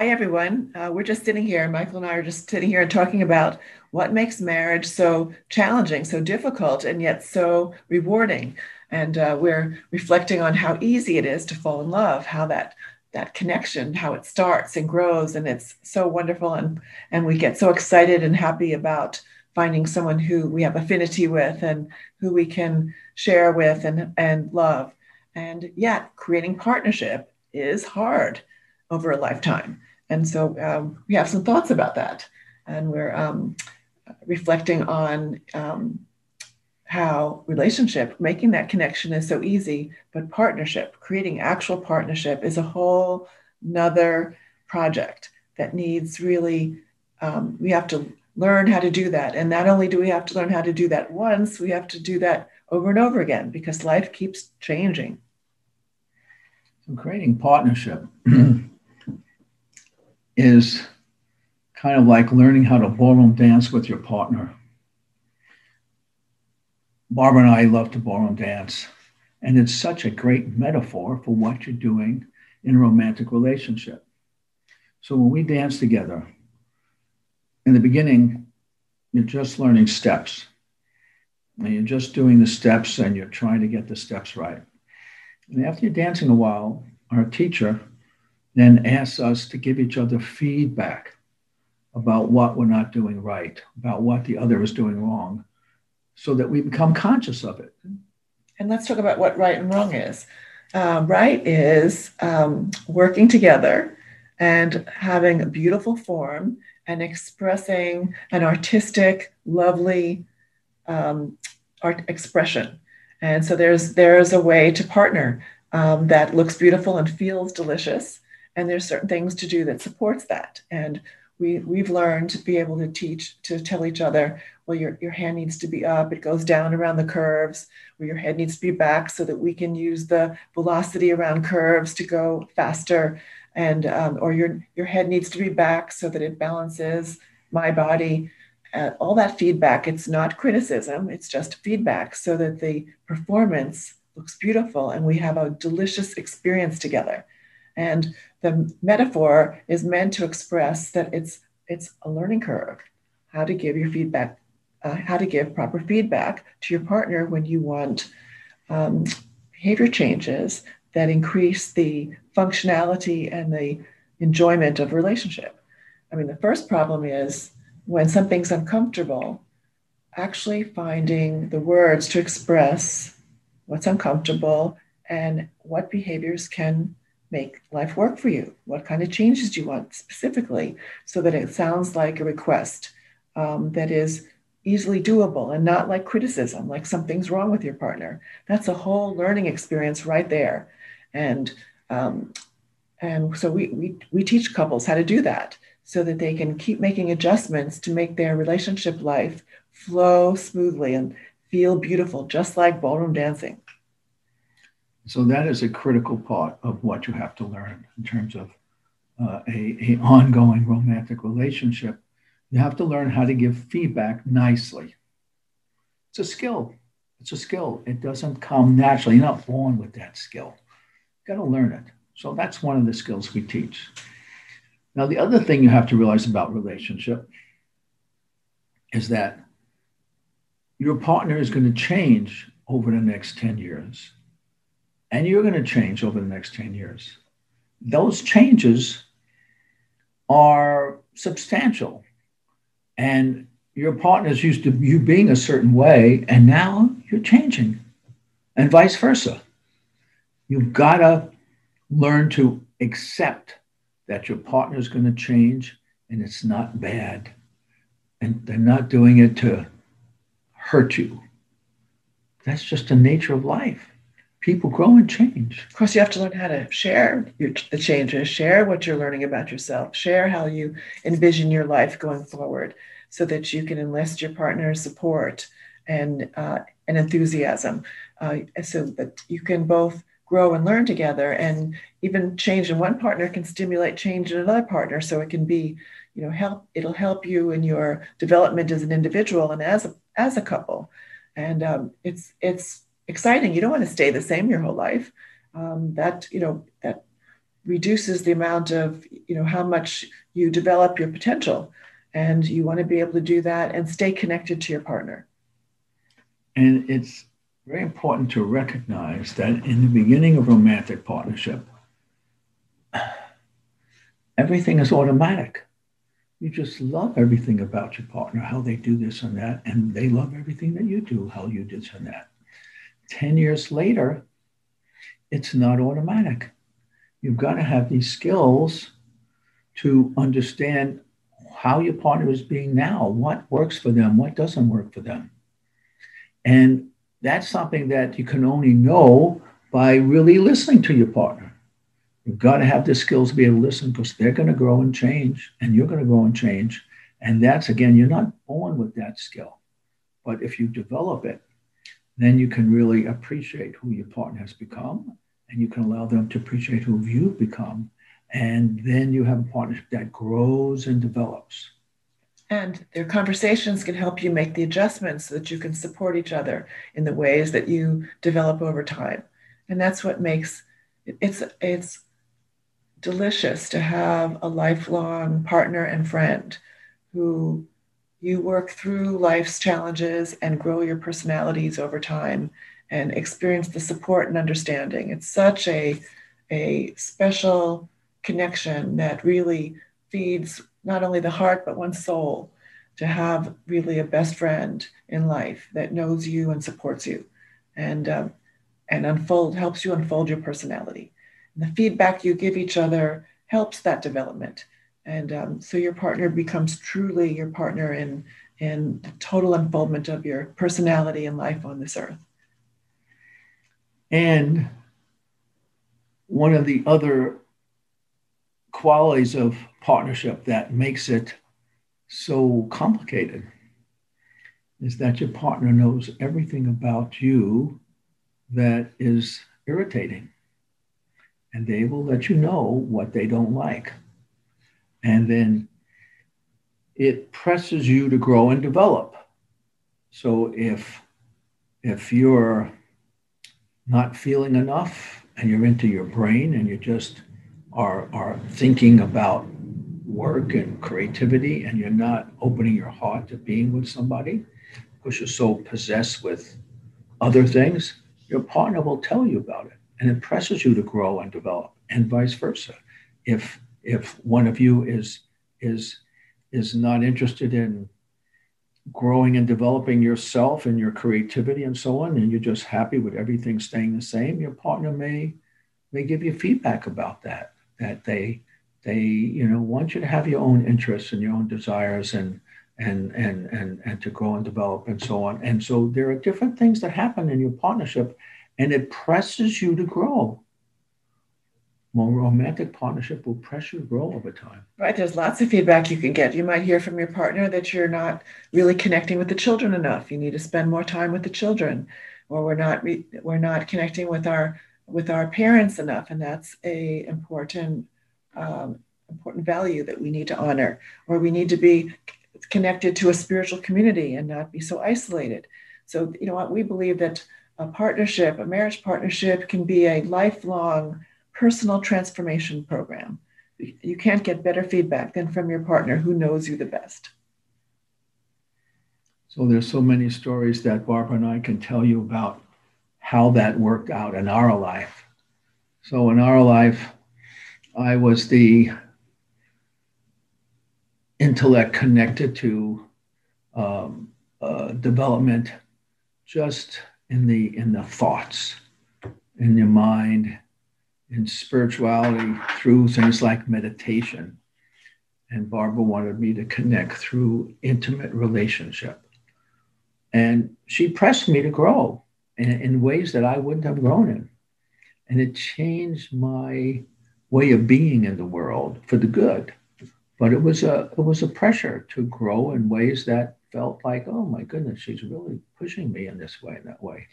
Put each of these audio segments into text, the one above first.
Hi, everyone. Uh, we're just sitting here. Michael and I are just sitting here and talking about what makes marriage so challenging, so difficult, and yet so rewarding. And uh, we're reflecting on how easy it is to fall in love, how that that connection, how it starts and grows, and it's so wonderful. And and we get so excited and happy about finding someone who we have affinity with and who we can share with and and love. And yet, creating partnership is hard over a lifetime and so um, we have some thoughts about that. And we're um, reflecting on um, how relationship, making that connection is so easy, but partnership, creating actual partnership is a whole nother project that needs really, um, we have to learn how to do that. And not only do we have to learn how to do that once, we have to do that over and over again because life keeps changing. So creating partnership is kind of like learning how to ballroom dance with your partner. Barbara and I love to ballroom dance, and it's such a great metaphor for what you're doing in a romantic relationship. So when we dance together, in the beginning, you're just learning steps. And you're just doing the steps and you're trying to get the steps right. And after you're dancing a while, our teacher then asks us to give each other feedback about what we're not doing right, about what the other is doing wrong, so that we become conscious of it. And let's talk about what right and wrong is. Uh, right is um, working together and having a beautiful form and expressing an artistic, lovely um, art expression. And so there's there's a way to partner um, that looks beautiful and feels delicious, and there's certain things to do that supports that. And we, we've learned to be able to teach to tell each other well your, your hand needs to be up. It goes down around the curves. Or your head needs to be back so that we can use the velocity around curves to go faster. And um, or your, your head needs to be back so that it balances my body. Uh, all that feedback it's not criticism it's just feedback so that the performance looks beautiful and we have a delicious experience together and the metaphor is meant to express that it's it's a learning curve, how to give your feedback, uh, how to give proper feedback to your partner when you want um, behavior changes that increase the functionality and the enjoyment of relationship. I mean, the first problem is when something's uncomfortable, actually finding the words to express what's uncomfortable and what behaviors can make life work for you? What kind of changes do you want specifically so that it sounds like a request um, that is easily doable and not like criticism, like something's wrong with your partner? That's a whole learning experience right there. And um, and so we, we, we teach couples how to do that so that they can keep making adjustments to make their relationship life flow smoothly and feel beautiful, just like ballroom dancing. So that is a critical part of what you have to learn in terms of uh, a, a ongoing romantic relationship. You have to learn how to give feedback nicely. It's a skill. It's a skill. It doesn't come naturally. You're not born with that skill. You got to learn it. So that's one of the skills we teach. Now, the other thing you have to realize about relationship is that your partner is going to change over the next 10 years and you're going to change over the next 10 years. Those changes are substantial. And your partner's used to you being a certain way, and now you're changing, and vice versa. You've got to learn to accept that your partner is going to change and it's not bad. And they're not doing it to hurt you. That's just the nature of life. People grow and change. Of course, you have to learn how to share your, the changes, share what you're learning about yourself, share how you envision your life going forward so that you can enlist your partner's support and, uh, and enthusiasm uh, so that you can both grow and learn together and even change. In one partner can stimulate change in another partner so it can be you know help it'll help you in your development as an individual and as a, as a couple. And um, it's it's exciting you don't want to stay the same your whole life um, that you know that reduces the amount of you know how much you develop your potential and you want to be able to do that and stay connected to your partner and it's very important to recognize that in the beginning of romantic partnership, everything is automatic. You just love everything about your partner, how they do this and that, and they love everything that you do, how you do this and that. 10 years later, it's not automatic. You've got to have these skills to understand how your partner is being now, what works for them, what doesn't work for them. And that's something that you can only know by really listening to your partner. You've got to have the skills to be able to listen because they're going to grow and change, and you're going to grow and change. And that's again, you're not born with that skill. But if you develop it, then you can really appreciate who your partner has become, and you can allow them to appreciate who you've become. And then you have a partnership that grows and develops. And their conversations can help you make the adjustments so that you can support each other in the ways that you develop over time. And that's what makes it's it's delicious to have a lifelong partner and friend who you work through life's challenges and grow your personalities over time and experience the support and understanding. It's such a, a special connection that really feeds not only the heart, but one's soul to have really a best friend in life that knows you and supports you and, um, and unfold, helps you unfold your personality. And the feedback you give each other helps that development. And um, so your partner becomes truly your partner in, in the total unfoldment of your personality and life on this earth. And one of the other qualities of partnership that makes it so complicated is that your partner knows everything about you that is irritating. And they will let you know what they don't like. And then it presses you to grow and develop. So if if you're not feeling enough and you're into your brain and you just are, are thinking about work and creativity and you're not opening your heart to being with somebody because you're so possessed with other things, your partner will tell you about it and it presses you to grow and develop and vice versa. If if one of you is is is not interested in growing and developing yourself and your creativity and so on, and you're just happy with everything staying the same, your partner may may give you feedback about that that they they you know want you to have your own interests and your own desires and and and and and to grow and develop and so on. And so there are different things that happen in your partnership and it presses you to grow more romantic partnership will press you grow over time right there's lots of feedback you can get you might hear from your partner that you're not really connecting with the children enough you need to spend more time with the children or we're not re- we're not connecting with our with our parents enough, and that's a important um, important value that we need to honor. Or we need to be connected to a spiritual community and not be so isolated. So you know what we believe that a partnership, a marriage partnership, can be a lifelong personal transformation program. You can't get better feedback than from your partner who knows you the best. So there's so many stories that Barbara and I can tell you about how that worked out in our life. So, in our life, I was the intellect connected to um, uh, development just in the in the thoughts in your mind in spirituality through things like meditation and barbara wanted me to connect through intimate relationship and she pressed me to grow in, in ways that I wouldn't have grown in. And it changed my way of being in the world for the good. But it was a it was a pressure to grow in ways that felt like, oh my goodness, she's really pushing me in this way and that way.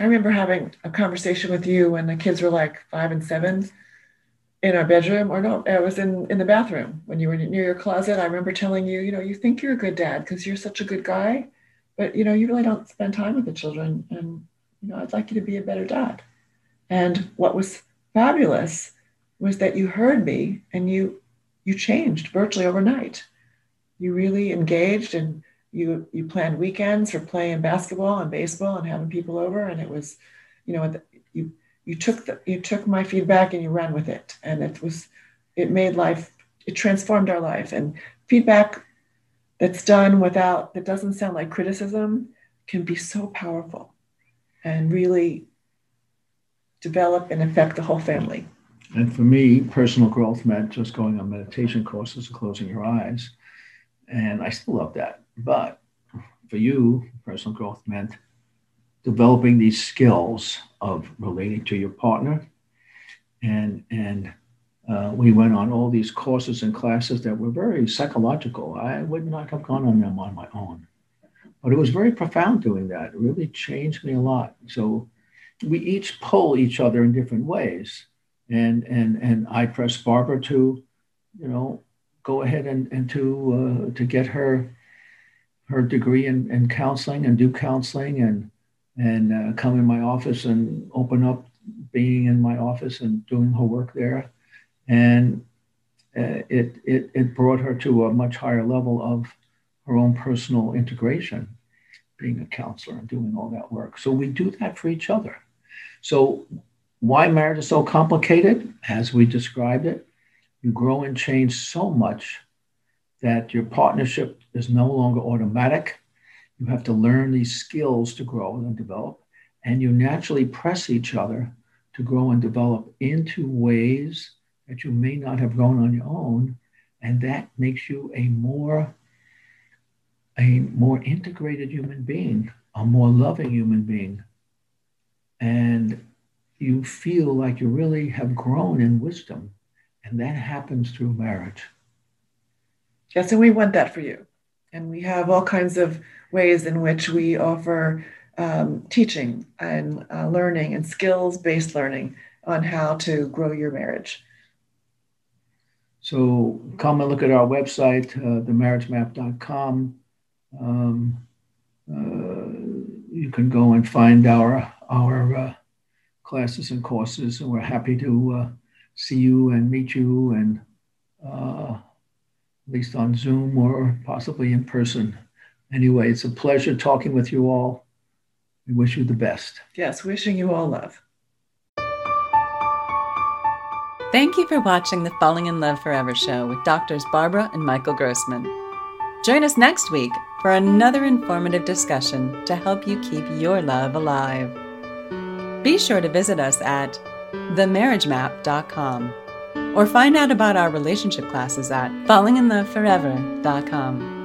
I remember having a conversation with you when the kids were like five and seven in our bedroom, or no, I was in, in the bathroom when you were near your closet. I remember telling you, you know, you think you're a good dad because you're such a good guy, but you know, you really don't spend time with the children. And, you know, I'd like you to be a better dad. And what was fabulous was that you heard me and you you changed virtually overnight. You really engaged and you you planned weekends for playing basketball and baseball and having people over and it was you know you you took the you took my feedback and you ran with it. And it was it made life it transformed our life. And feedback that's done without that doesn't sound like criticism can be so powerful and really develop and affect the whole family. And for me personal growth meant just going on meditation courses and closing your eyes. And i still love that but for you, personal growth meant developing these skills of relating to your partner. And, and uh, we went on all these courses and classes that were very psychological. I would not have gone on them on my own. But it was very profound doing that. It really changed me a lot. So we each pull each other in different ways. And, and, and I pressed Barbara to, you know, go ahead and, and to, uh, to get her her degree in, in counseling and do counseling and and uh, come in my office and open up being in my office and doing her work there. And uh, it, it it brought her to a much higher level of her own personal integration being a counselor and doing all that work. So we do that for each other. So why marriage is so complicated? As we described it you grow and change so much that your partnership is no longer automatic. You have to learn these skills to grow and develop, and you naturally press each other to grow and develop into ways that you may not have grown on your own, and that makes you a more a more integrated human being, a more loving human being. And you feel like you really have grown in wisdom. And that happens through marriage. Yes, and we want that for you. And we have all kinds of ways in which we offer um, teaching and uh, learning and skills based learning on how to grow your marriage. So come and look at our website, uh, themarriagemap.com. Um, uh, you can go and find our our uh, classes and courses, and we're happy to uh, see you and meet you and uh, at least on Zoom or possibly in person. Anyway, it's a pleasure talking with you all. We wish you the best. Yes, wishing you all love. Thank you for watching the Falling in Love Forever show with doctors Barbara and Michael Grossman. Join us next week for another informative discussion to help you keep your love alive. Be sure to visit us at themarriagemap.com or find out about our relationship classes at fallinginloveforever.com.